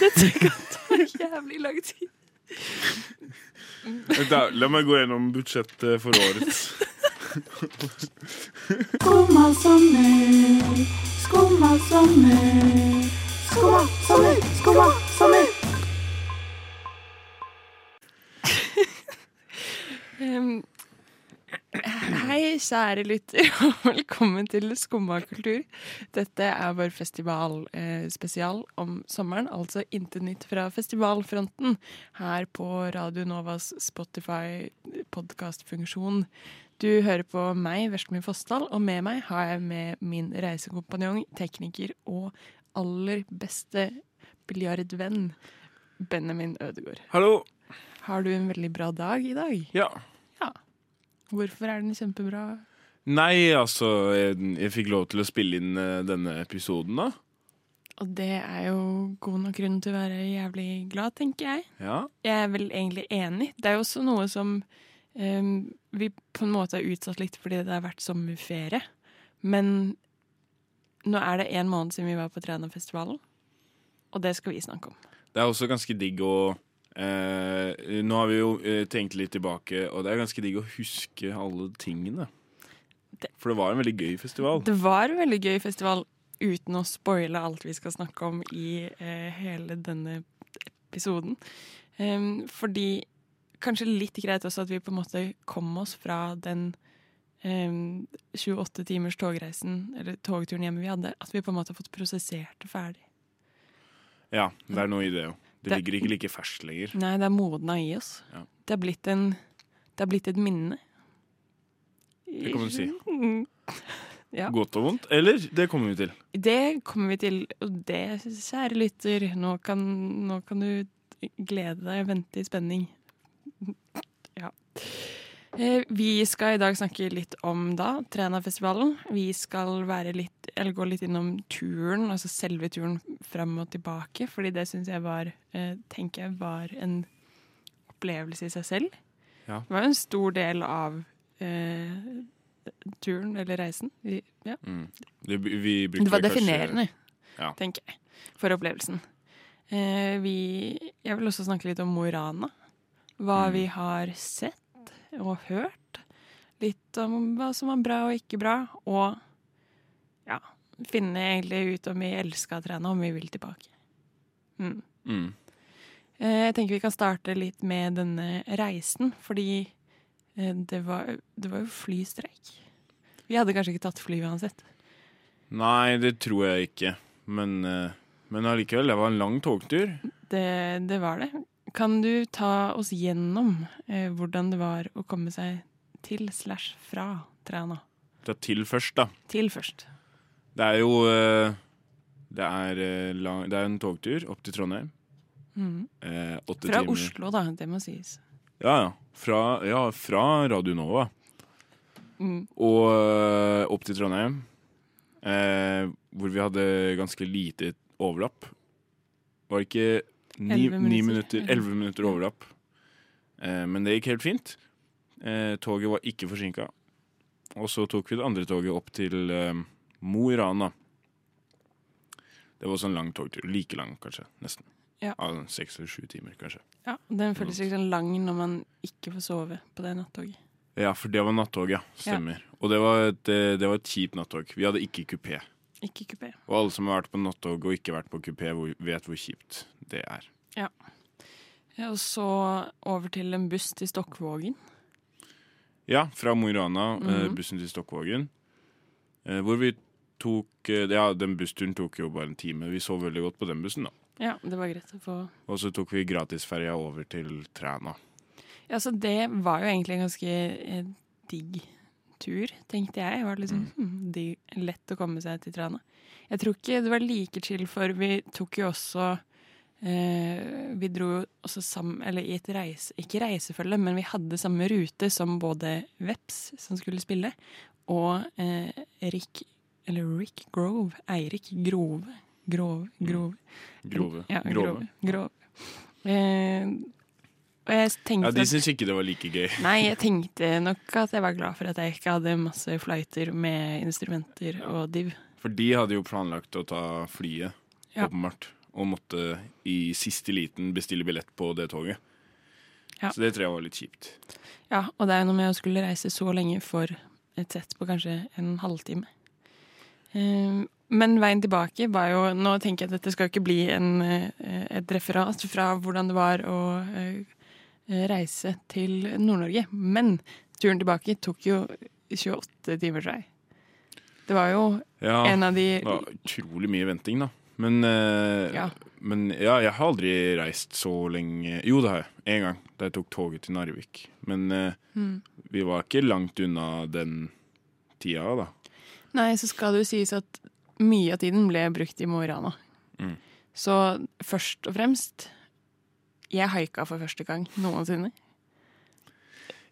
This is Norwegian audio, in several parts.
Dette kan ta jævlig lang tid. Da, La meg gå gjennom budsjettet for årets. Skumma sommer, skumma sommer. Skumma sommer, skumma sommer. Kjære lytter, og velkommen til Skumma kultur. Dette er vår festivalspesial eh, om sommeren, altså intet nytt fra festivalfronten her på Radio Novas Spotify-podkastfunksjon. Du hører på meg, Vestmy Fossdal, og med meg har jeg med min reisekompanjong, tekniker og aller beste biljardvenn, Benjamin Ødegaard. Hallo. Har du en veldig bra dag i dag? Ja. Hvorfor er den kjempebra? Nei, altså jeg, jeg fikk lov til å spille inn eh, denne episoden, da. Og det er jo god nok grunn til å være jævlig glad, tenker jeg. Ja. Jeg er vel egentlig enig. Det er jo også noe som em, vi på en måte har utsatt litt fordi det har vært sommerferie. Men nå er det én måned siden vi var på Trænafestivalen, og det skal vi snakke om. Det er også ganske digg å eh, Nå har vi jo eh, tenkt litt tilbake, og det er ganske digg å huske alle tingene. Det- For det var en veldig gøy festival. Det var en veldig gøy festival, uten å spoile alt vi skal snakke om i eh, hele denne episoden. Em, fordi kanskje litt greit også at vi på en måte kom oss fra den em, 28 timers togreisen, eller togturen hjemme vi hadde, at vi på en måte har fått prosessert det ferdig. Ja, det er noe i det òg. Det Det- ligger ikke like ferskt lenger. Nei, det er modna i oss. Ja. Det blitt en Det er blitt et minne. Det kan man si. Ja. Godt og vondt. Eller det kommer vi til. Det kommer vi til, og det, kjære lytter, nå kan, nå kan du glede deg og vente i spenning. Ja. Eh, Vi skal i dag snakke litt om da, Trænafestivalen. Vi skal være litt, eller gå litt innom turen, altså selve turen fram og tilbake, fordi det syns jeg var, eh, tenker jeg var en opplevelse i seg selv. Ja. Det var jo en stor del av eh, turen, eller reisen. Vi, ja. Mm. Det, vi Det var definerende, Ja. tenker jeg, for opplevelsen. Eh, vi, jeg vil også snakke litt om Mo i Rana. Hva Mm. vi har sett og hørt. Litt om hva som var bra og ikke bra. Og ja, finne egentlig ut om vi elska trene om vi vil tilbake. Mm. Mm. Eh, jeg tenker vi kan starte litt med denne reisen, fordi eh, det var, det var jo flystreik. Vi hadde kanskje ikke tatt fly uansett. Nei, det tror jeg ikke. Men, eh, men allikevel, det var en lang togtur. Det, det var det. Kan du ta oss gjennom eh, hvordan det var å komme seg til slash fra Træna? Ta til først, da. Til først. Det er jo eh, det, er, eh, lang, det er en togtur opp til Trondheim. Mm. Eh, Fra timer. Oslo, da. Det må sies. Ja, ja. Fra, ja, fra Radio Nova Mm. og eh, opp til Trondheim. Eh, hvor vi hadde ganske lite overlapp. Var det ikke ni, Elleve ni minutter. minutter, elleve minutter overlapp. Eh, men det gikk helt fint. Eh, toget var ikke forsinka. Og så tok vi det andre toget opp til eh, Mo i Rana. Det var også en lang togtur. Like lang, kanskje. Nesten. Ja. Ja, Seks eller sju timer, kanskje. Ja, Den føles ikke sånn lang når man ikke får sove på det nattoget. Ja, for det var nattog, ja. Stemmer. Og det var, et, eh, det var et kjipt nattog. Vi hadde ikke kupé. Ikke kupé. Og alle som har vært på nattog og ikke vært på kupé, vet hvor kjipt det er. Ja, Og så over til en buss til Stokkvågen. Ja, fra Mo i Rana, mm -hmm. bussen til Stokkvågen. Eh, hvor vi tok eh, Ja, den bussturen tok jo bare en time. Vi sov veldig godt på den bussen, da. Ja, det var greit å få Og så tok vi gratisferja over til Træna. Ja, så det var jo egentlig en ganske digg tur, tenkte jeg. Det var liksom mm. digg, lett å komme seg til Trana. Jeg tror ikke det var like chill, for vi tok jo også eh, Vi dro jo også sammen, eller i et reise, ikke reisefølge, men vi hadde samme rute som både Veps, som skulle spille, og eh, Rick, eller Rick Grove, Eirik Grove. Grove, Grove. Grove. Ja, Grove. Grove. Grove. Eh, Ja, de syns ikke det var like gøy. Nei, jeg tenkte nok at jeg var glad for at jeg ikke hadde masse fløyter med instrumenter og div. For de hadde jo planlagt å ta flyet, Ja. åpenbart. og måtte i siste liten bestille billett på det toget. Ja. Så det tror jeg var litt kjipt. Ja, og det er jo noe med å skulle reise så lenge for et sett på kanskje en halvtime. Eh, Men veien tilbake var jo Nå tenker jeg at dette skal ikke bli en, eh, et referat fra hvordan det var å eh, reise til Nord-Norge. Men turen tilbake tok jo 28 timer seg. Det var jo Ja, en av de det var utrolig mye venting, da. Men eh, Ja. Men ja, jeg har aldri reist så lenge Jo, det har jeg. Én gang. Da jeg tok toget til Narvik. Men eh, Mm. vi var ikke langt unna den tida, da. Nei, så skal det jo sies at mye av tiden ble brukt i Mo i Rana. Mm. Så først og fremst Jeg haika for første gang noensinne.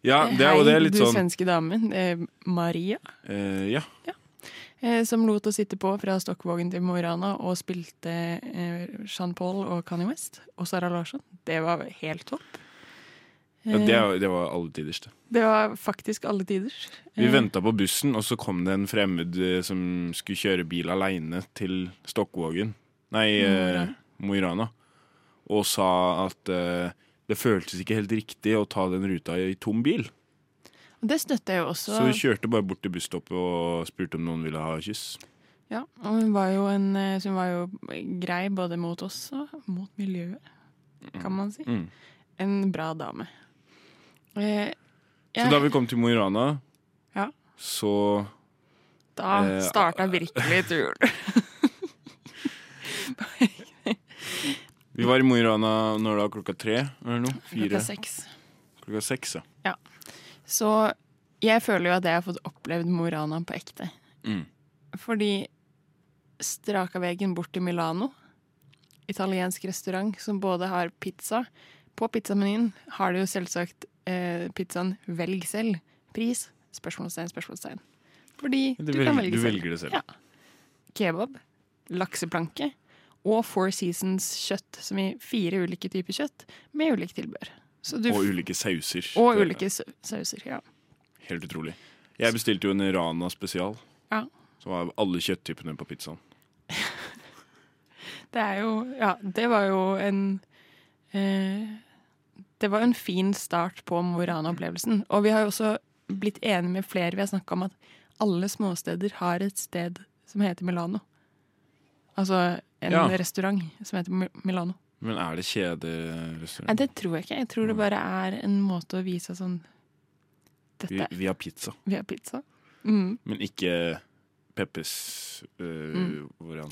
Ja, det er jo det Hei, litt du sånn svenske damen. Eh, Maria. eh, Ja. Eh, som lot oss sitte på fra Stokkvågen til Mo i Rana og spilte eh, Jean Paul og Kanye West og Sara Larsson. Det var helt topp. ja Eh, det, er- det var alle tiders, det. det var faktisk alle tiders. Vi Eh, venta på bussen, og så kom det en fremmed eh, som skulle kjøre bil aleine til Stokkvågen. Nei, Mo i eh, Rana. Og sa at eh, det føltes ikke helt riktig å ta den ruta i tom bil. Det støtter jeg jo også. Så vi kjørte bare bort til busstoppet og spurte om noen ville ha kyss. Ja, og hun var jo, en, eh, hun var jo grei både mot oss og mot miljøet, kan man si. Mm. En bra dame. Eh, Så da vi kom til Mo i Rana, Ja. så da eh, starta virkelig turen. Vi var i Mo i Rana når var klokka tre eller noe? Fire? Klokka seks. Klokka seks, ja. Så jeg føler jo at jeg har fått opplevd Mo i Rana på ekte. Mm. Fordi straka veien bort til Milano, italiensk restaurant som både har pizza På pizzamenyen har de jo selvsagt eh, pizzaen 'velg selv'. Pris? Spørsmålstegn, spørsmålstegn. Fordi Du, du, velger, kan velge du selv. velger det selv. Ja. Kebab, lakseplanke og Four Seasons-kjøtt, som i fire ulike typer kjøtt med ulikt tilbehør. Og ulike sauser. og ulike sauser. Ja. Helt utrolig. Jeg bestilte jo en Rana spesial. Ja. Som var alle kjøtttypene på pizzaen. Det er jo Ja, det var jo en eh, Det var en fin start på Mo i Rana-opplevelsen. Og vi har jo også blitt enige med flere vi har snakka om at alle småsteder har et sted som heter Milano. Altså en Ja. restaurant som heter Milano. Men er det kjederestaurant? Nei, det tror jeg ikke. Jeg tror det bare er en måte å vise sånn Dette vi har pizza, Vi har pizza. Mm. men ikke Peppes øh, Mm.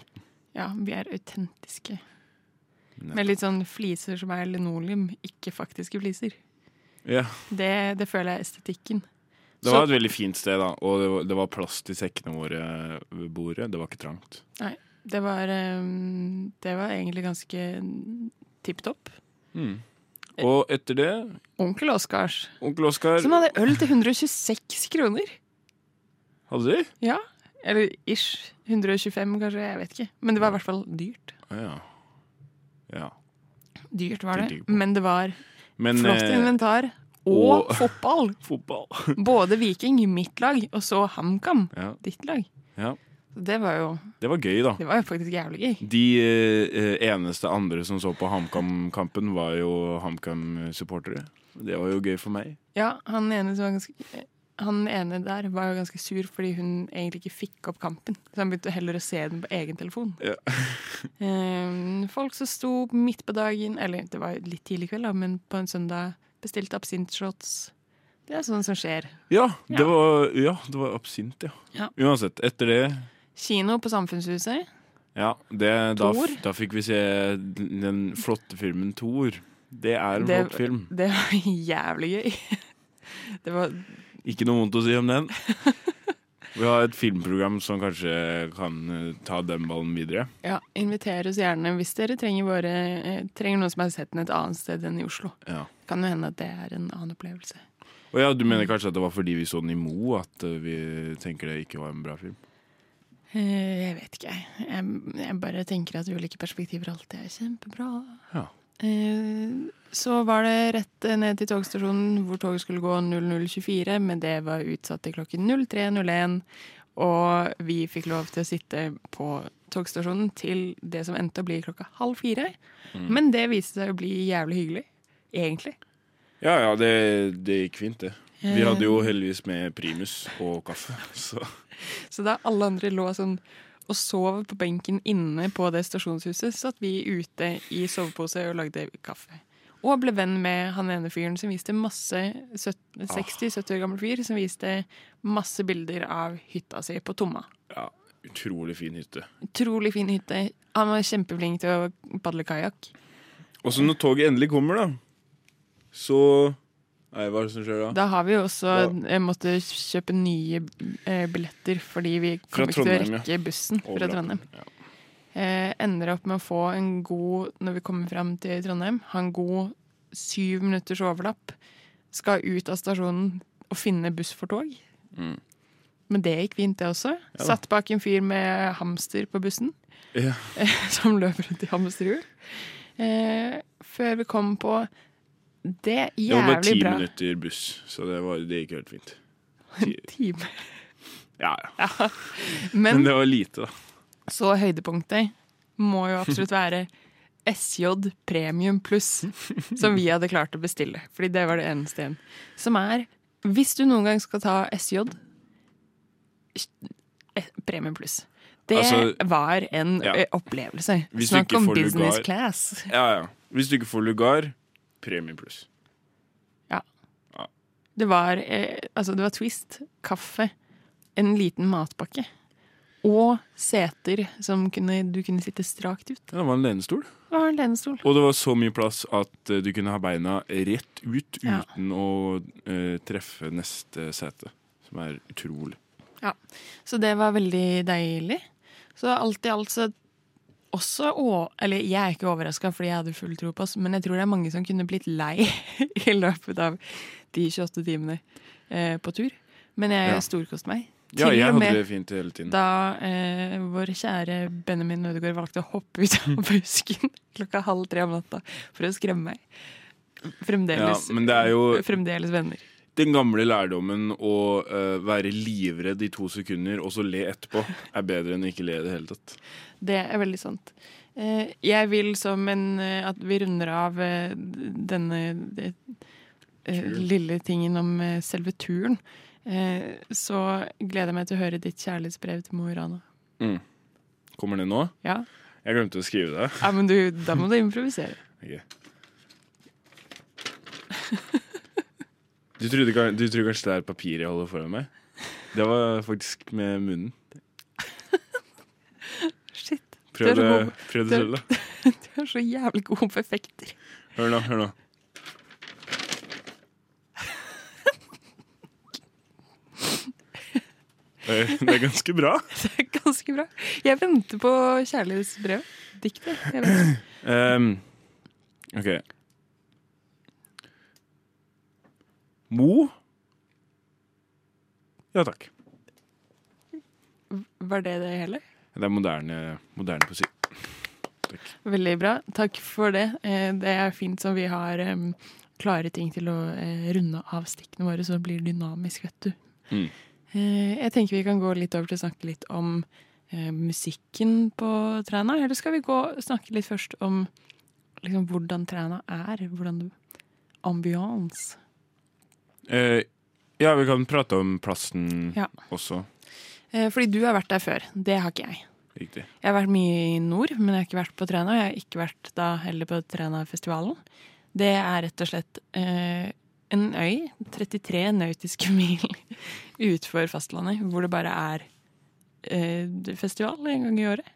Ja, vi er autentiske. Med litt sånn fliser som er linoleum, ikke faktiske fliser. Ja, Det, det føler jeg er estetikken. Det var et veldig fint sted, da. Og det var, det var plass til sekkene våre ved bordet. Det var ikke trangt. Det var, ehm, det var egentlig ganske tipp topp. Mm. Og etter det, Onkel Oskars, onkel Oskar som hadde øl til 126 kroner. Hadde de? Ja, eller ish. 125 kanskje, jeg vet ikke. Men det var i hvert fall dyrt. Ja. ja. Dyrt var det, men det var Men flott eh, inventar. Og og- fotball! fotball Både Viking, mitt lag, og så HamKam, Ja, ditt lag. Ja. Det var jo det var gøy, da. Det var jo faktisk jævlig gøy. De eh, eneste andre som så på HamKam-kampen, var jo HamKam-supportere. Det var jo gøy for meg. Ja, han ene, som var ganske, han ene der var jo ganske sur fordi hun egentlig ikke fikk opp kampen. Så han begynte heller å se den på egen telefon. Ja. eh, folk som sto midt på dagen, eller det var litt tidlig kveld, da, men på en søndag bestilte absintshots. Det er sånt som skjer. Ja, det Ja. var, ja, det var absint, ja. Ja. Uansett, etter det Kino på Samfunnshuset. Ja, det, da, da fikk vi se den flotte filmen Thor. Det er en Det- flott film. Det var jævlig gøy. Det var Ikke noe vondt å si om den. Vi har et filmprogram som kanskje kan eh, ta den ballen videre. Ja, inviter oss gjerne hvis dere trenger, våre, eh, trenger noen som har sett den et annet sted enn i Oslo. Ja. Kan jo hende at det er en annen opplevelse. Og ja, Du mener kanskje at det var fordi vi så den i Mo at eh, vi tenker det ikke var en bra film? Eh, Jeg vet ikke. Jeg, jeg bare tenker at ulike perspektiver alltid er kjempebra. Ja. Eh, Så var det rett ned til togstasjonen hvor toget skulle gå 0024, men det var utsatt til klokken 03.01. Og vi fikk lov til å sitte på togstasjonen til det som endte å bli klokka halv fire. Mm. Men det viste seg å bli jævlig hyggelig, egentlig. Ja, ja, det, det gikk fint, det. Vi Eh. hadde jo heldigvis med primus og kaffe, så Så da alle andre lå sånn og sov på benken inne på det stasjonshuset, satt vi ute i sovepose og lagde kaffe. Og ble venn med han ene fyren som viste masse 60-70 år gammel fyr som viste masse bilder av hytta si på Tomma. ja, utrolig fin hytte. Utrolig fin hytte. Han var kjempeflink til å padle kajakk. Og så når toget endelig kommer, da, så Nei, hva er det som skjer da? Da har vi jo også eh, måttet kjøpe nye eh, billetter fordi vi kom kommer ikke til å rekke bussen fra Trondheim. Ja. eh, ender opp med å få en god Når vi kommer fram til Trondheim, ha en god syv minutters overlapp. Skal ut av stasjonen og finne buss for tog. Mm. Men det gikk fint, det også. Ja, Satt bak en fyr med hamster på bussen, Ja. som løper rundt i hamsterhjul. Eh, før vi kom på det er jævlig bra. Det var bare ti bra minutter buss, så det, var, det gikk helt fint. time. Ja, ja. Men, Men det var lite, da. så høydepunktet må jo absolutt være SJ Premium Pluss, som vi hadde klart å bestille. Fordi det var det eneste igjen. Som er Hvis du noen gang skal ta SJ eh, Premium Pluss. Det Altså, var en ja. eh, opplevelse. Snakk om får business lugar- class. Ja, ja. Hvis du ikke får lugar, premie pluss. Det var, eh, altså det var Twist, kaffe, en liten matpakke. Og seter som kunne, du kunne sitte strakt ut. Ja, det var en lenestol. Det var en lenestol. Og det var så mye plass at eh, du kunne ha beina rett ut Ja. uten å eh, treffe neste sete. Som er utrolig. Ja, Så det var veldig deilig. Så alt i alt så også å, Eller jeg er ikke overraska fordi jeg hadde full tro på oss, men jeg tror det er mange som kunne blitt lei i løpet av de 28 timene eh, på tur. Men jeg Ja. storkoste meg. Ja, jeg hadde med det fint hele tiden. Da eh, vår kjære Benjamin Ødegaard valgte å hoppe ut av busken klokka halv tre om natta for å skremme meg. Fremdeles, Ja, men det jo- fremdeles venner. Den gamle lærdommen å uh, være livredd i to sekunder og så le etterpå, er bedre enn å ikke le i det hele tatt. Det er veldig sant. Eh, jeg vil som en eh, At vi runder av eh, denne det, lille tingen om selve turen. Så gleder jeg meg til å høre ditt kjærlighetsbrev til Mo i Rana. Mm. Kommer det nå? Ja. Jeg glemte å skrive det. ja, men du, da må du improvisere. Okay. Du, trodde, du tror kanskje det er papir jeg holder foran meg? Det var faktisk med munnen. Prøv Det prøv selv, da. Du er så jævlig god på effekter. Hør nå, hør nå. Det er, ganske bra. Det er ganske bra. Jeg venter på kjærlighetsbrevet. Diktet. Um. OK. Mo? Ja takk. Var det det hele? Det er moderne, moderne poesi. Veldig bra. Takk for det. Eh, Det er fint som vi har klare ting til å eh, runde av stikkene våre, så det blir dynamisk, vet du. Mm. Eh, Jeg tenker vi kan gå litt over til å snakke litt om musikken på Træna. Eller skal vi gå snakke litt først om liksom, hvordan Træna er? Hvordan du Ambiance. Eh, ja, vi kan prate om plassen Ja. også. Eh, Fordi du har vært der før. Det har ikke jeg. Riktig. Jeg har vært mye i nord, men jeg har ikke vært på Træna. Jeg har ikke vært da heller på Trænafestivalen. Det er rett og slett eh, en øy, 33 nautiske mil utenfor fastlandet, hvor det bare er eh, festival en gang i året.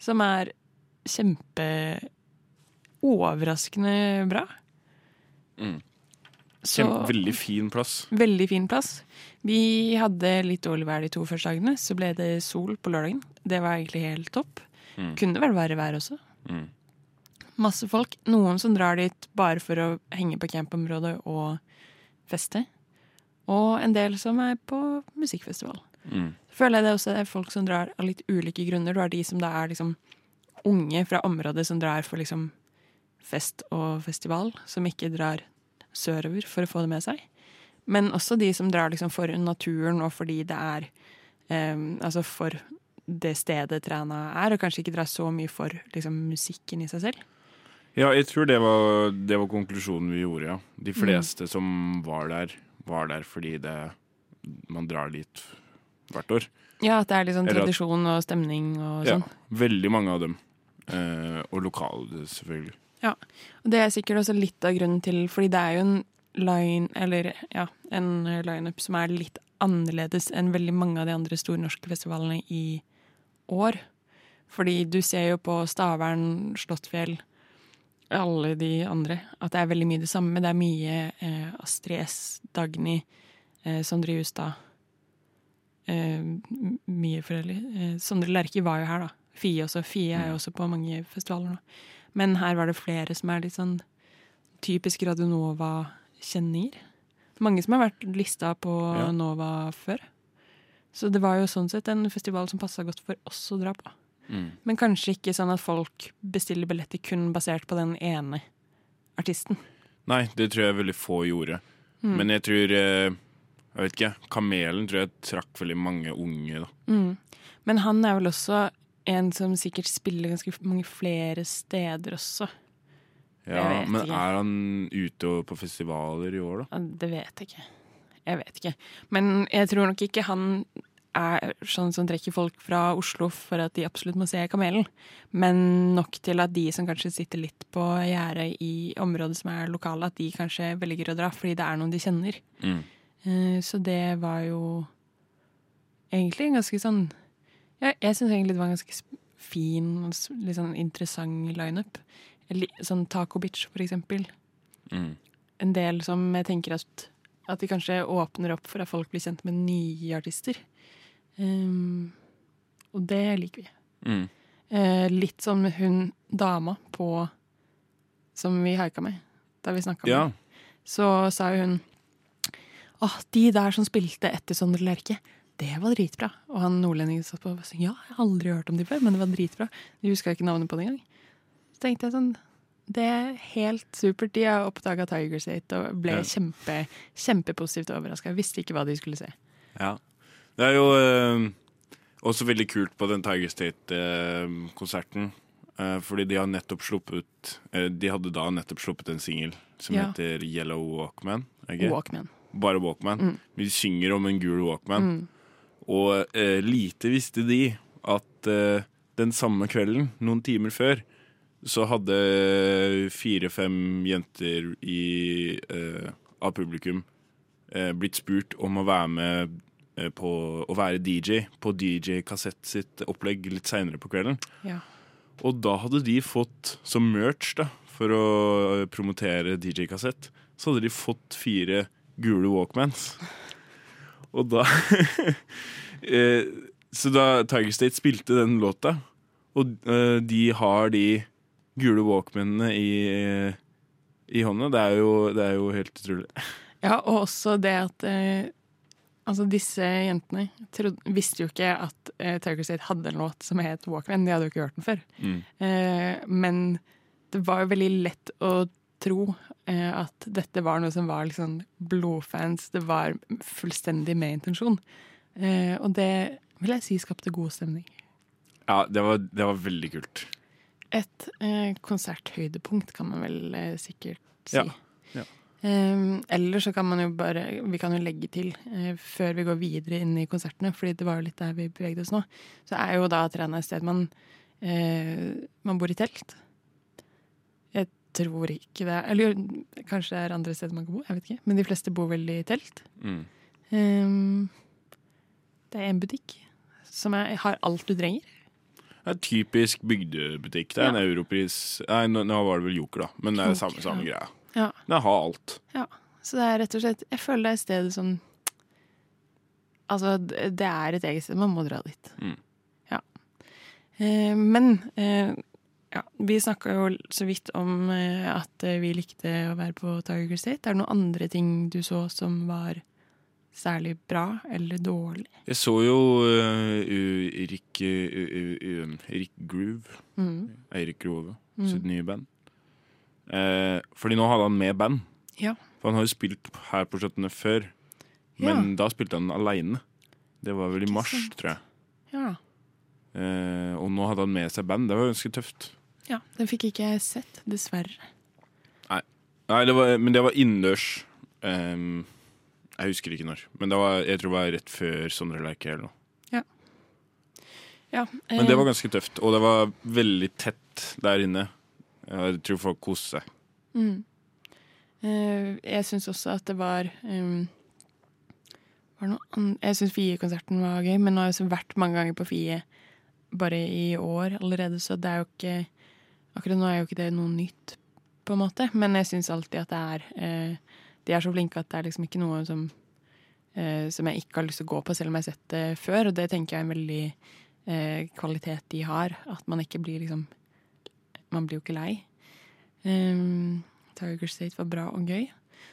Som er kjempeoverraskende bra. Mm. Så- veldig fin plass. Veldig fin plass. Vi hadde litt dårlig vær de to første dagene. Så ble det sol på lørdagen. Det var egentlig helt topp. Mm. Kunne vel være vær også. Mm. Masse folk. Noen som drar dit bare for å henge på campområdet og feste. Og en del som er på musikkfestival. Mm. Føler jeg det også er folk som drar av litt ulike grunner. Du har de som da er liksom unge fra området som drar for liksom fest og festival, som ikke drar sørover for å få det med seg. Men også de som drar liksom for naturen og fordi det er um, Altså for det stedet Træna er, og kanskje ikke drar så mye for liksom, musikken i seg selv. Ja, jeg tror det var, det var konklusjonen vi gjorde, ja. De fleste som var der, var der fordi det, man drar dit hvert år. Ja, at det er sånn Eller at- tradisjon og stemning og Ja, sånn. veldig mange av dem. Eh, og lokale, selvfølgelig. Og det er sikkert også litt av grunnen til Fordi det er jo en line, eller ja, en lineup som er litt annerledes enn veldig mange av de andre store norske festivalene i år. Fordi du ser jo på Stavern, Slottfjell, alle de andre, at det er veldig mye det samme. Det er mye eh, Astrid S, Dagny, eh, Sondre Justad. Eh, mye forskjellig. Eh, Sondre Lerche var jo her, da. Fie også. Fie er jo også på mange festivaler nå. Men her var det flere som er litt sånn typisk Radionova-kjenninger. Mange som har vært lista på Ja. Nova før. Så det var jo sånn sett en festival som passa godt for oss å dra på. Mm. Men kanskje ikke sånn at folk bestiller billetter kun basert på den ene artisten. Nei, det tror jeg veldig få gjorde. Mm. Men jeg tror eh, Jeg vet ikke. Kamelen tror jeg trakk veldig mange unge, da. Mm. Men han er vel også en som sikkert spiller ganske mange flere steder også. Ja, men ikke. er han ute på festivaler i år, da? Det vet jeg ikke. Jeg vet ikke. Men jeg tror nok ikke han er sånn som trekker folk fra Oslo for at de absolutt må se Kamelen. Men nok til at de som kanskje sitter litt på gjerdet i området som er lokale, at de kanskje velger å dra fordi det er noen de kjenner. Mm. Eh, Så det var jo egentlig en ganske sånn ja, Jeg syns egentlig det var en ganske fin og litt sånn interessant lineup. Sånn Taco Bitch, for eksempel. Mm. En del som jeg tenker at, at de kanskje åpner opp for at folk blir kjent med nye artister. Um, og det liker vi. Mm. Uh, litt som hun dama på Som vi haika med da vi snakka Ja. med Så sa hun hun oh, de der som spilte etter Sondre Lerche, det var dritbra. Og han nordlendingen satt på og sa ja, jeg har aldri hørt om de før, men det var dritbra. De huska ikke navnet på det engang. Så tenkte jeg sånn Det er helt supert. De har oppdaga Tiger State og ble Ja. kjempe, kjempepositivt overraska. Visste ikke hva de skulle se. ja. Det er jo øh, også veldig kult på den Tiger State-konserten. Øh, fordi de har nettopp sluppet eh, De hadde da nettopp sluppet en singel som Ja. heter Yellow Walkman. ikke? Walkman. Bare Walkman. Mm. Vi synger om en gul Walkman. Mm. Og eh, lite visste de at eh, den samme kvelden, noen timer før, så hadde fire-fem jenter i, eh, av publikum eh, blitt spurt om å være med eh, på å være DJ på DJ Kassett sitt opplegg litt seinere på kvelden. Ja. Og da hadde de fått, som merch da, for å eh, promotere DJ Kassett, så hadde de fått fire gule Walkmans. Og da eh, Så da Tiger State spilte den låta, og eh, de har de gule Walkmanene i, i hånda, det er, jo, det er jo helt utrolig. Ja, og også det at eh, Altså, disse jentene trodde, visste jo ikke at eh, Tiger State hadde en låt som het Walkman. De hadde jo ikke hørt den før. Mm. Eh, men det var jo veldig lett å tro eh, at dette var noe som var liksom blodfans. Det var fullstendig med intensjon. Eh, og det vil jeg si skapte god stemning. Ja, det var, det var veldig kult. Et eh, konserthøydepunkt, kan man vel sikkert si. Ja, ja. Um, eller så kan man jo bare Vi kan jo legge til, eh, før vi går videre inn i konsertene, fordi det var jo litt der vi bevegde oss nå, så er jo da Træna et sted man eh, Man bor i telt. Tror ikke det Eller kanskje det er andre steder man kan bo, jeg vet ikke. Men de fleste bor vel i telt. Mm. Um, det er en butikk som er, har alt du trenger. Det er typisk bygdebutikk. Det er en europris Nei, nå, nå var det vel Joker, da. Men det er samme, samme greia. Ja. Den har alt. Så det er rett og slett Jeg føler det er et sted som Altså, det er et eget sted. Man må dra dit. Mm. Ja. Eh, men eh, ja, vi snakka jo så vidt om eh, at eh, vi likte å være på Tiger State. Er det noen andre ting du så som var særlig bra eller dårlig? Jeg så jo uh, Rick, uh, Erik Groove. Mm. Eirik Grove Mm. sitt nye band. Uh, fordi nå hadde han med band. Ja. For han har jo spilt her på Skjøttene før. Men da spilte han aleine. Det var vel i mars, tror jeg. Ja. Uh, og nå hadde han med seg band. Det var ganske tøft. Ja, Den fikk ikke jeg sett, dessverre. Nei, det var, men det var innendørs. Um, jeg husker ikke når. Men det var, jeg tror det var rett før Sondre Lerche eller noe. Ja, Men det eh, var ganske tøft. Og det var veldig tett der inne. Jeg tror folk koste seg. Mm. Uh, jeg syns også at det var um, var noe Jeg syns Fie-konserten var gøy, men nå har jeg også vært mange ganger på Fie bare i år allerede, så det er jo ikke Akkurat nå er jo ikke det noe nytt, på en måte, men jeg syns alltid at det er eh, De er så flinke at det er liksom ikke noe som eh, som jeg ikke har lyst til å gå på, selv om jeg har sett det før, og det tenker jeg er en veldig eh, kvalitet de har. At man ikke blir liksom Man blir jo ikke lei. Um, Tiger State var bra og gøy.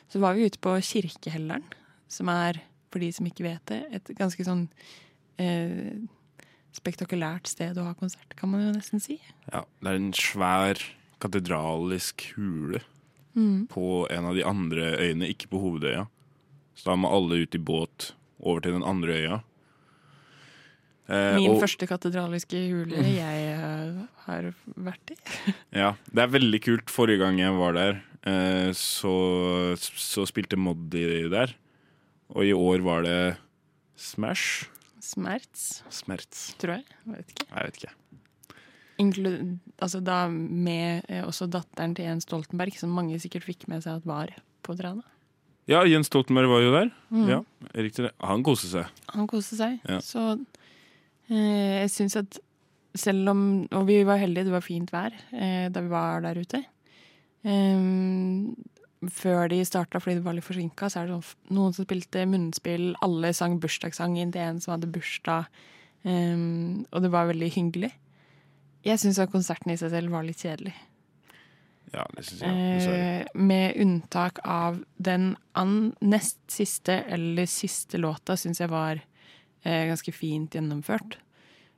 Så var vi ute på Kirkehelleren, som er, for de som ikke vet det, et ganske sånn eh, spektakulært sted å ha konsert, kan man jo nesten si. Ja, det er en svær katedralisk hule på en av de andre øyene, ikke på hovedøya. Så da må alle ut i båt over til den andre øya. Eh, Min og- første katedraliske hule jeg uh, har vært i. Ja, det er veldig kult. Forrige gang jeg var der, eh, så, så spilte Moddi der. Og i år var det Smash. Smerts, Smerts. tror jeg. jeg vet ikke. Jeg vet ikke. Inklu altså da med eh, også datteren til Jens Stoltenberg, som mange sikkert fikk med seg at var på Trana. Ja, Jens Stoltenberg var jo der. Mm. Ja, riktig det. Han koste seg. Han koste seg. Ja. Så eh, jeg syns at selv om Og vi var heldige, det var fint vær eh, da vi var der ute. Før de starta fordi det var litt forsinka, så er det sånn, noen som spilte munnspill. Alle sang bursdagssangen til en som hadde bursdag. um, og det var veldig hyggelig. Jeg syns konserten i seg selv var litt kjedelig. Ja, det syns jeg. Eh, med unntak av den an nest siste eller siste låta syns jeg var uh, ganske fint gjennomført.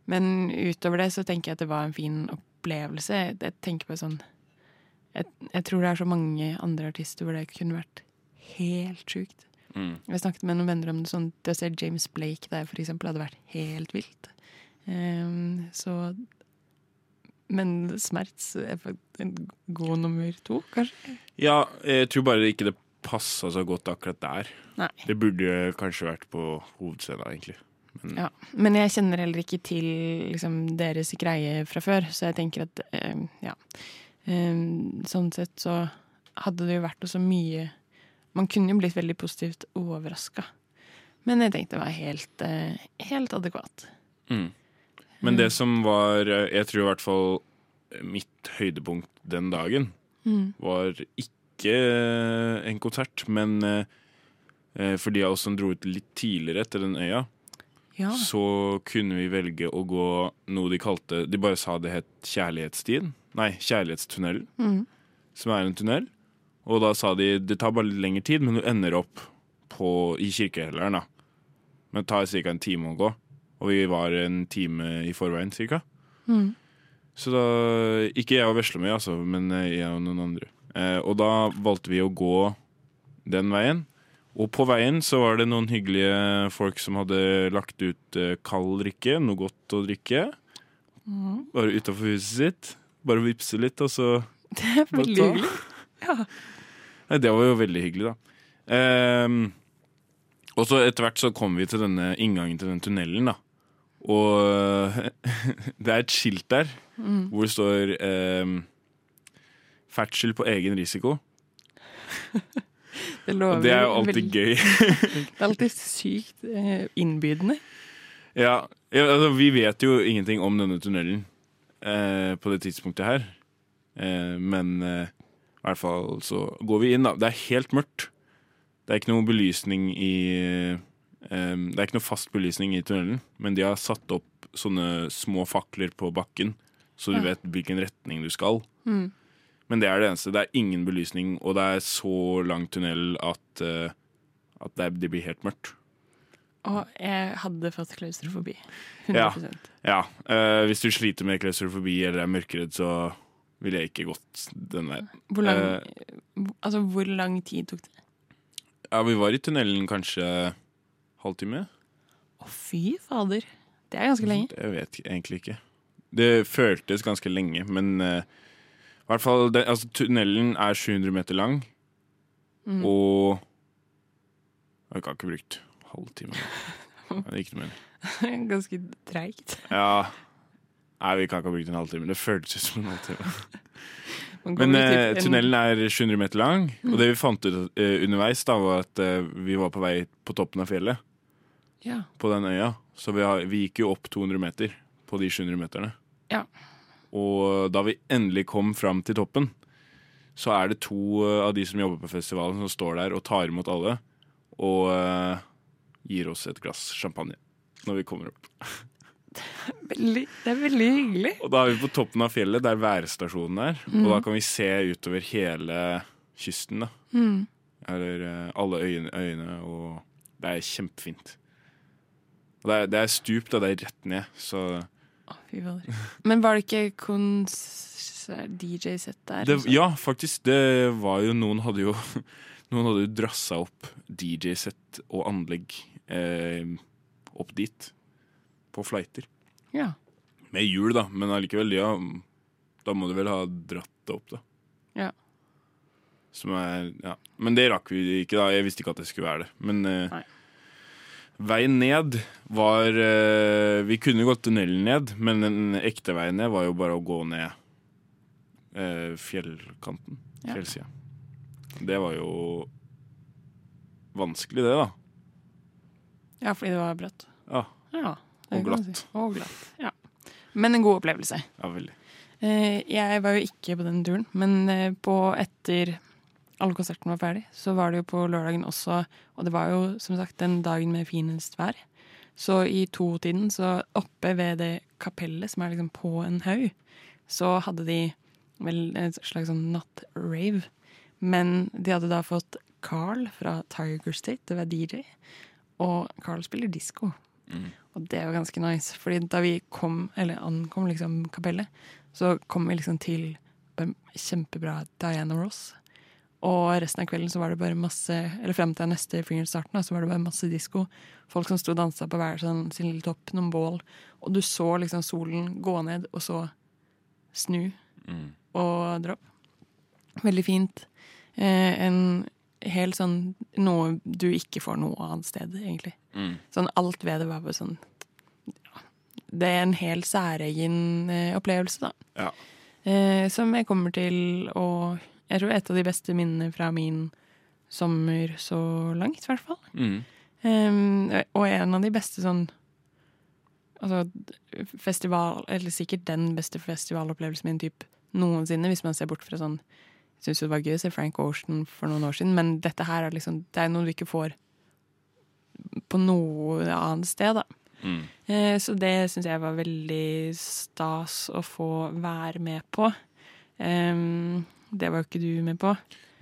Men utover det så tenker jeg at det var en fin opplevelse. Jeg tenker på sånn jeg, jeg tror det er så mange andre artister hvor det kunne vært helt sjukt. Mm. Jeg snakket med noen venner om det sånn Det å se James Blake der, for eksempel, hadde vært helt vilt. Um, så Men Smerts er en god nummer to, kanskje? Ja, jeg tror bare ikke det passa så godt akkurat der. Nei. Det burde kanskje vært på hovedscenen, egentlig. Ja. Men jeg kjenner heller ikke til liksom, deres greie fra før, så jeg tenker at eh, ja. Eh, sånn sett så hadde det jo vært så mye Man kunne jo blitt veldig positivt overraska. Men jeg tenkte det var helt, eh, helt adekvat. Mm. Men det som var, eh, jeg tror i hvert fall mitt høydepunkt den dagen, Mm. var ikke eh, en konsert, men eh, eh, for de av oss som dro ut litt tidligere etter den øya, Ja. så kunne vi velge å gå noe de kalte De bare sa det het Kjærlighetsstien. Nei, Kjærlighetstunnelen, Mm. som er en tunnel. Og da sa de det tar bare litt lengre tid, men du ender opp på, i kirkehelleren. da. Men det tar ca. en time å gå. Og vi var en time i forveien ca. Mm. Så da Ikke jeg og Veslemøy, altså, men eh, jeg og noen andre. Eh, og da valgte vi å gå den veien. Og på veien så var det noen hyggelige folk som hadde lagt ut eh, kald drikke, noe godt å drikke. Mm. Bare utafor huset sitt. Bare vippse litt, og så Det er veldig hyggelig. Ja. Nei, det var jo veldig hyggelig, da. Um, og så etter hvert så kom vi til denne inngangen til den tunnelen, da. Og det er et skilt der Mm. hvor det står um, 'ferdsel på egen risiko'. Det, lover Og det er jo alltid gøy. Det er alltid sykt eh, innbydende. ja, ja, altså, vi vet jo ingenting om denne tunnelen eh, på det tidspunktet her. Eh, men eh, i hvert fall så går vi inn, da. Det er helt mørkt. Det er ikke noe belysning i eh, Det er ikke noe fast belysning i tunnelen, men de har satt opp sånne små fakler på bakken, så du Ja. vet hvilken retning du skal. Mm. Men det er det eneste. Det er ingen belysning, og det er så lang tunnel at, eh, at det, det blir helt mørkt. Og jeg hadde fått klaustrofobi. Ja. 100 Ja, eh, Hvis du sliter med klaustrofobi eller er mørkeredd, så ville jeg ikke gått den veien. Hvor lang, Eh. altså, hvor lang tid tok det? Ja, vi var i tunnelen kanskje halvtime. Å, fy fader. Det er ganske lenge. Jeg vet egentlig ikke. Det føltes ganske lenge, men uh, i hvert fall det, altså, Tunnelen er 700 meter lang, Mm. og Jeg har ikke brukt halvtime. Det er ikke noe mer. ganske treigt. Ja Nei, vi kan ikke ha brukt en halvtime. Det føltes ut som en halvtime. Men eh, tunnelen er 700 meter lang, og det vi fant ut eh, underveis, da var at eh, vi var på vei på toppen av fjellet Ja. på den øya. Så vi, har, vi gikk jo opp 200 meter på de 700 meterne. Ja. Og da vi endelig kom fram til toppen, så er det to eh, av de som jobber på festivalen, som står der og tar imot alle. Og eh, gir oss et glass champagne når vi kommer opp. Veldig, det er veldig hyggelig. Og da er vi på toppen av fjellet, der værstasjonen er. Og da kan vi se utover hele kysten, da. Mm. Eller eh, alle øyene, øyene, og det er kjempefint. Og det er, det er stup, da. Det er rett ned, så. Men var det ikke DJ-sett der? det. Ja, faktisk. Det var jo Noen hadde jo Noen hadde drassa opp DJ-sett og anlegg eh, opp dit. På flighter. ja. Med hjul, da, men allikevel, ja. Da må du vel ha dratt det opp, da. Ja. Som er Ja. Men det rakk vi ikke, da. Jeg visste ikke at det skulle være det. Men eh, Nei. veien ned var eh, Vi kunne gått tunnelen ned, men den ekte veien ned var jo bare å gå ned eh, fjellkanten. Ja. Fjellsida. Det var jo vanskelig, det, da. ja, fordi det var bratt. Ja, Ja, Og glatt. si. Og glatt. Ja. Men en god opplevelse. ja veldig. Eh, jeg var jo ikke på den turen, men eh, på etter alle konsertene var ferdig, så var det jo på lørdagen også, og det var jo som sagt den dagen med finest vær. Så i to-tiden, så oppe ved det kapellet som er liksom på en haug, så hadde de vel en slags sånn nattrave. Men de hadde da fått Carl fra Tiger State til å være DJ, og Carl spiller disko. Og det var ganske nice, fordi da vi kom, eller ankom liksom kapellet, så kom vi liksom til kjempebra Diana Ross. Og resten av kvelden så var det bare masse Eller frem til neste fingerstarten så var det bare masse disko. Folk som sto og dansa på hver sånn, sin lille topp, noen bål. Og du så liksom solen gå ned, og så snu Mm. og dropp. Veldig fint. Eh, en helt sånn Noe du ikke får noe annet sted, egentlig. Mm. Sånn alt ved det var bare sånn ja, Det er en helt særegen eh, opplevelse, da. Ja. Eh, som jeg kommer til å Jeg tror et av de beste minnene fra min sommer så langt, i hvert fall. Mm. Og en av de beste sånn Altså festival Eller sikkert den beste festivalopplevelsen min typ noensinne, hvis man ser bort fra sånn Jeg syns det var gøy å se Frank Ocean for noen år siden, men dette her er liksom Det er noe du ikke får på noe annet sted, da. Mm. Eh, Så det syns jeg var veldig stas å få være med på. Em, det var jo ikke du med på.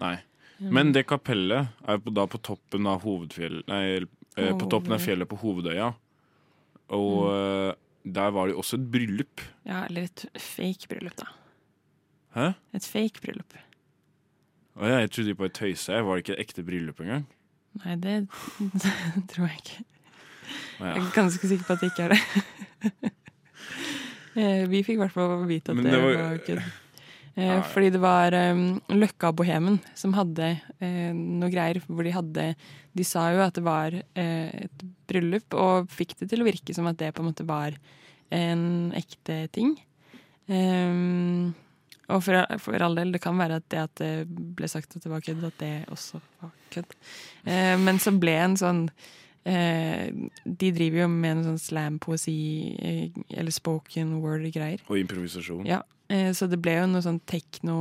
Nei. Men det kapellet er på, da på toppen av hovedfjellet Nei, eh, på toppen av fjellet på Hovedøya. Og mm. der var det jo også et bryllup. Ja, eller et fake bryllup, da. Hæ? Et fake bryllup. Ja, jeg trodde de bare tøysa. Var det ikke et ekte bryllup engang? Nei, det tror jeg ikke. Ja. Jeg er ganske sikker på at det ikke er det. Eh, Vi fikk i hvert fall vite at det, det var- var kødd. Eh, Ja. Fordi det var um, Løkka-bohemen som hadde eh, noe greier hvor de hadde De sa jo at det var et bryllup, og fikk det til å virke som at det på en måte var en ekte ting. Um, og for, for all del, det kan være at det at det ble sagt at det var kødd, at det også var kødd. Eh, men så ble en sånn eh, De driver jo med en sånn slam-poesi, eh, eller spoken word-greier. Og improvisasjon. Ja, eh, så det ble jo noe sånn tekno,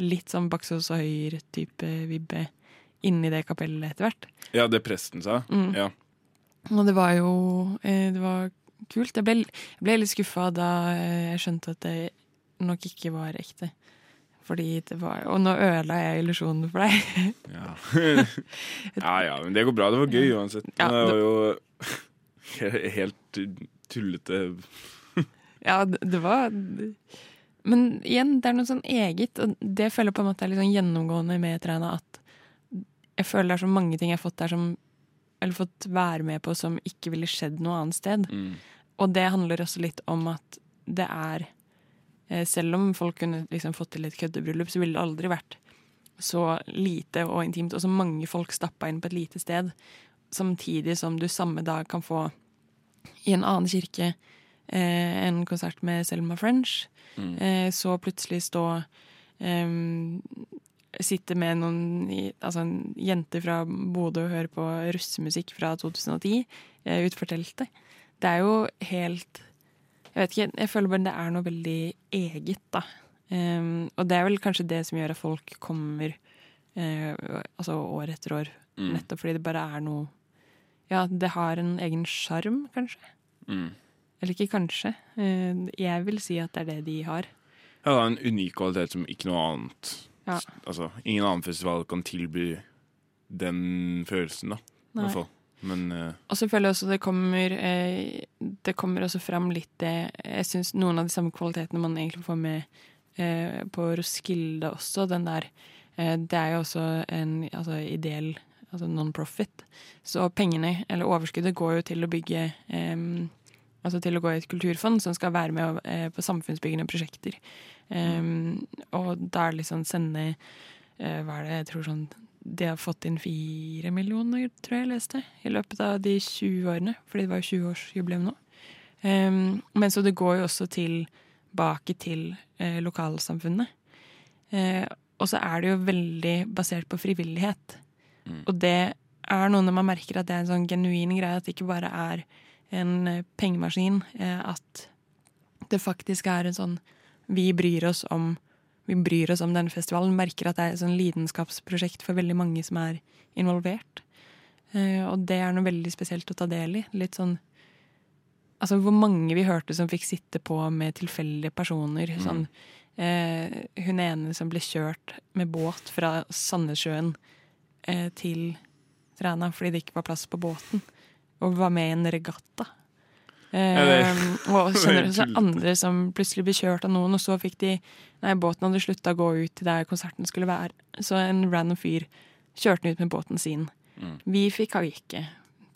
litt sånn Baksås og Høyre-type vibbe inni det kapellet etter hvert. Ja, det presten sa. Mm. Ja. Og det var jo eh, Det var kult. Jeg ble, jeg ble litt skuffa da eh, jeg skjønte at det nok ikke var ekte. Fordi det var Og nå ødela jeg illusjonen for deg. Ja. ja ja, men det går bra. Det var gøy uansett. Ja, det var jo helt tullete. Ja, det, var Men igjen, det er noe sånn eget, og det føler jeg på en måte er litt sånn gjennomgående med Træna, at jeg føler det er så mange ting jeg har fått der som Eller fått være med på som ikke ville skjedd noe annet sted. Mm. og det handler også litt om at det er Selv om folk kunne liksom fått til et køddebryllup, så ville det aldri vært så lite og intimt, og så mange folk stappa inn på et lite sted. Samtidig som du samme dag kan få i en annen kirke eh, en konsert med Selma French. Mm. Eh, så plutselig stå eh, Sitte med noen altså en jente fra Bodø og høre på russemusikk fra 2010 eh, utenfor teltet. Det er jo helt Jeg vet ikke, jeg føler bare det er noe veldig eget, da. Um, og det er vel kanskje det som gjør at folk kommer uh, altså år etter år. Mm. Nettopp fordi det bare er noe Ja, det har en egen sjarm, kanskje. Mm. Eller ikke kanskje. Uh, jeg vil si at det er det de har. Ja, det er en unik kvalitet som ikke noe annet Ja. Altså, ingen annen festival kan tilby den følelsen, da. I hvert fall. Men uh... Og jeg også det kommer eh, Det kommer også fram litt det Jeg syns noen av de samme kvalitetene man egentlig får med eh, på Roskilde også. Den der eh, Det er jo også en altså, ideell altså non-profit. Så pengene, eller overskuddet, går jo til å bygge eh, Altså til å gå i et kulturfond som skal være med eh, på samfunnsbyggende prosjekter. Mm. og da er det liksom sende Hva er det jeg tror sånn de har fått inn fire millioner, tror jeg jeg leste, i løpet av de 20 årene. Fordi det var jo 20-årsjubileum nå. Um, men så det går jo også tilbake til eh, lokalsamfunnet. Eh, og så er det jo veldig basert på frivillighet. Mm. Og det er noe når man merker at det er en sånn genuin greie, at det ikke bare er en eh, pengemaskin. Eh, at det faktisk er en sånn Vi bryr oss om vi bryr oss om denne festivalen, merker at det er et sånn lidenskapsprosjekt for veldig mange som er involvert. Eh, og det er noe veldig spesielt å ta del i. Litt sånn Altså hvor mange vi hørte som fikk sitte på med tilfeldige personer. Mm. Sånn eh, Hun ene som ble kjørt med båt fra Sandnessjøen eh, til Træna fordi det ikke var plass på båten. Og var med i en regatta. Eh, det- og er kjenner også andre som plutselig ble kjørt av noen, og så fikk de Nei, båten hadde slutta å gå ut til der konserten skulle være. Så en random fyr kjørte den ut med båten sin. Mm. Vi fikk haike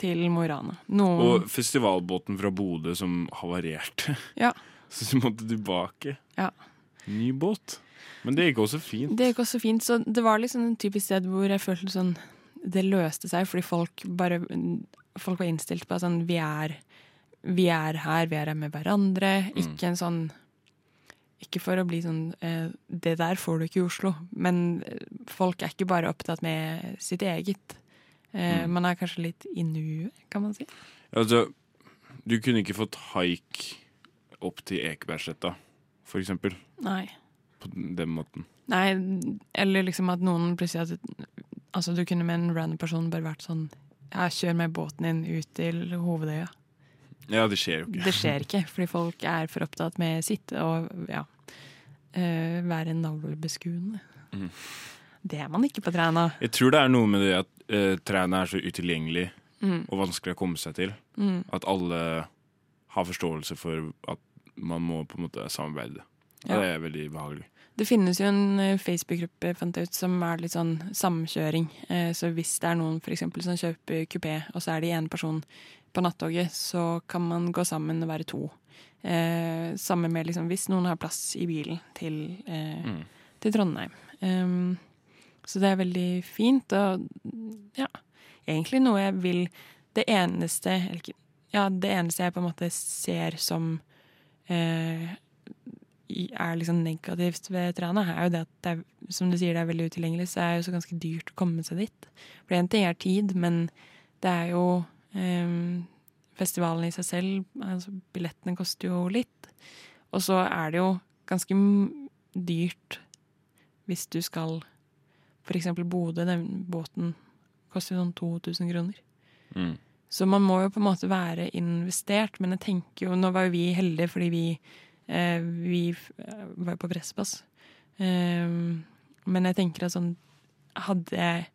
til Mo i Rana. Noen Og festivalbåten fra Bodø som havarerte. Ja. Så du måtte tilbake. Ja. Ny båt. Men det gikk også fint. Det gikk også fint. Så det var liksom en typisk sted hvor jeg følte sånn Det løste seg fordi folk bare Folk var innstilt på at sånn Vi er, vi er her, vi er her med hverandre. Mm. Ikke en sånn Ikke for å bli sånn eh, Det der får du ikke i Oslo. Men eh, folk er ikke bare opptatt med sitt eget. Eh, Mm. Man er kanskje litt i nuet, kan man si. Altså, du kunne ikke fått haik opp til Ekebergsletta, for eksempel. Nei. På den måten. Nei, eller liksom at noen plutselig hadde Altså, du kunne med en random person bare vært sånn Ja, kjør med båten din ut til hovedøya. Ja, det skjer jo ikke. Det skjer ikke, fordi folk er for opptatt med sitt og ja eh, være navlebeskuende. Mm. Det er man ikke på Træna. Jeg tror det er noe med det at uh, Træna er så utilgjengelig Mm, og vanskelig å komme seg til. mm, At alle har forståelse for at man må på en måte samarbeide. Ja. det er veldig behagelig. Det finnes jo en eh, Facebook-gruppe fant jeg ut, som er litt sånn samkjøring. Så hvis det er noen for eksempel, som kjøper kupé, og så er det én person på nattoget, så kan man gå sammen og være to. Eh, sammen med liksom, hvis noen har plass i bilen til, eh, Mm. til Trondheim. Um, så det er veldig fint, og ja, egentlig noe jeg vil Det eneste eller Ja, det eneste jeg på en måte ser som eh, er liksom negativt ved Trana, er jo det at det er, som du sier, det er veldig utilgjengelig, så er det jo så ganske dyrt å komme seg dit. For én ting er tid, men det er jo festivalen i seg selv, altså billettene koster jo litt. Og så er det jo ganske dyrt hvis du skal eksempel Bodø, den båten koster sånn 2000 kroner. Mm. Så man må jo på en måte være investert, men jeg tenker jo Nå var jo vi heldige fordi vi, eh, vi eh, var jo på Presspass. Eh, men jeg tenker at sånn Hadde jeg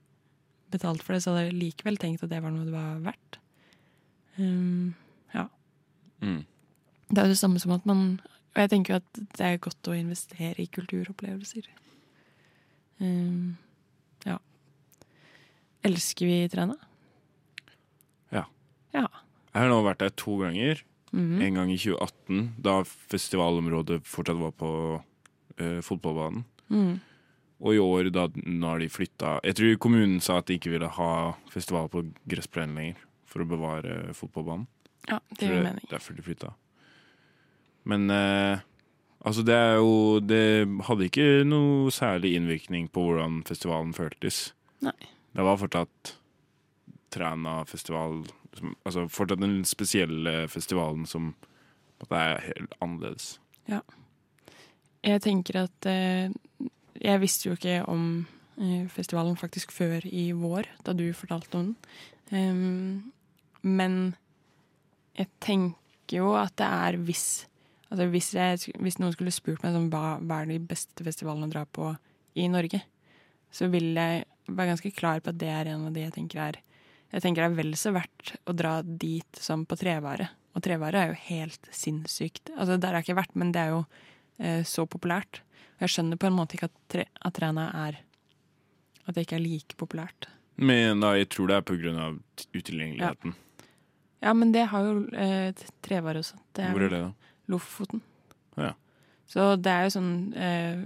betalt for det, så hadde jeg likevel tenkt at det var noe det var verdt. Eh, Mm. det er jo det samme som at man Og jeg tenker jo at det er godt å investere i kulturopplevelser. Um, ja. Elsker vi Træna? Ja. Ja. Jeg har nå vært der to ganger, Mhm. en gang i 2018, da festivalområdet fortsatt var på uh, fotballbanen. Mm. Og i år, da nå har de flytta Jeg tror kommunen sa at de ikke ville ha festival på gressplenen lenger, for å bevare fotballbanen. Ja, det gir mening. Derfor de flytta. Men eh, altså, det er jo Det hadde ikke noe særlig innvirkning på hvordan festivalen føltes. Nei. Det var fortsatt Træna-festival som- Altså fortsatt den spesielle festivalen som det er helt annerledes. Ja. Jeg tenker at eh, Jeg visste jo ikke om eh, festivalen faktisk før i vår, da du fortalte om den. Ehm, men jeg tenker jo at det er hvis Altså hvis, jeg, hvis noen skulle spurt meg sånn, hva, hva er de beste festivalene å dra på i Norge, så vil jeg være ganske klar på at det er en av de jeg tenker er Jeg tenker det er vel så verdt å dra dit som på Trevare. Og Trevare er jo helt sinnssykt. Altså Der har jeg ikke vært, men det er jo eh, så populært. Og jeg skjønner på en måte ikke at, tre, at trærne er At det ikke er like populært. Men da, jeg tror det er på grunn av utilgjengeligheten. Ja, men det har jo eh, Trevare også. Det Hvor er det, da? Lofoten. Ja. Så det er jo sånn eh,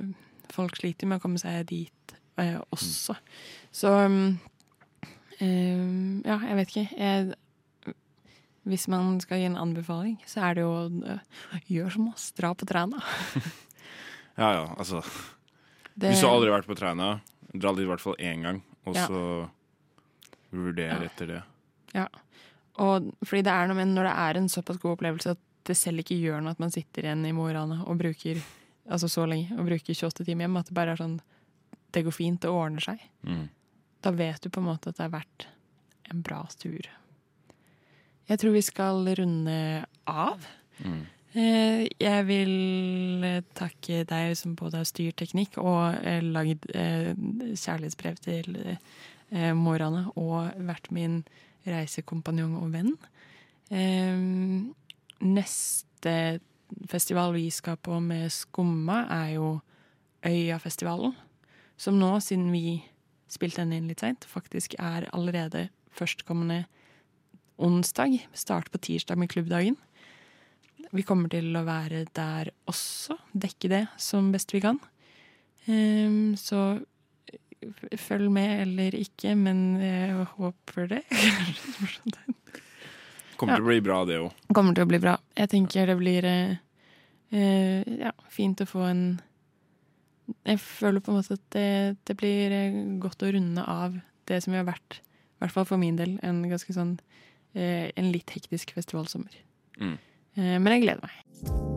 Folk sliter med å komme seg dit eh, også. Så um, eh, Ja, jeg vet ikke. Jeg, hvis man skal gi en anbefaling, så er det jo uh, gjør som oss, dra på Træna. Ja ja, altså. Det- Hvis du aldri har vært på Træna, dra dit i hvert fall én gang, og Ja. så vurder Ja. etter det. Og fordi det er noe med når det er en såpass god opplevelse at det selv ikke gjør noe at man sitter igjen i Mo i Rana og bruker altså så lenge, og bruker 28 timer hjem, at det bare er sånn Det går fint, det ordner seg. Mm. Da vet du på en måte at det er verdt en bra tur. Jeg tror vi skal runde av. Mm. Eh, Jeg vil takke deg som både har styrt teknikk og eh, lagd eh, kjærlighetsbrev til Mo i Rana, og vært min reisekompanjong og venn. Eh, Neste festival vi skal på med Skumma, er jo Øyafestivalen. Som nå, siden vi spilte den inn litt seint, faktisk er allerede førstkommende onsdag. Start på tirsdag med klubbdagen. Vi kommer til å være der også. Dekke det som best vi kan. Eh, så følg med eller ikke, men jeg håper det. Kommer til å bli bra, det òg. kommer til å bli bra. Jeg tenker det blir eh, eh, ja, fint å få en Jeg føler på en måte at det, det blir eh, godt å runde av det som har vært, i hvert fall for min del, en ganske sånn eh, En litt hektisk festivalsommer. Mm. Eh, men jeg gleder meg.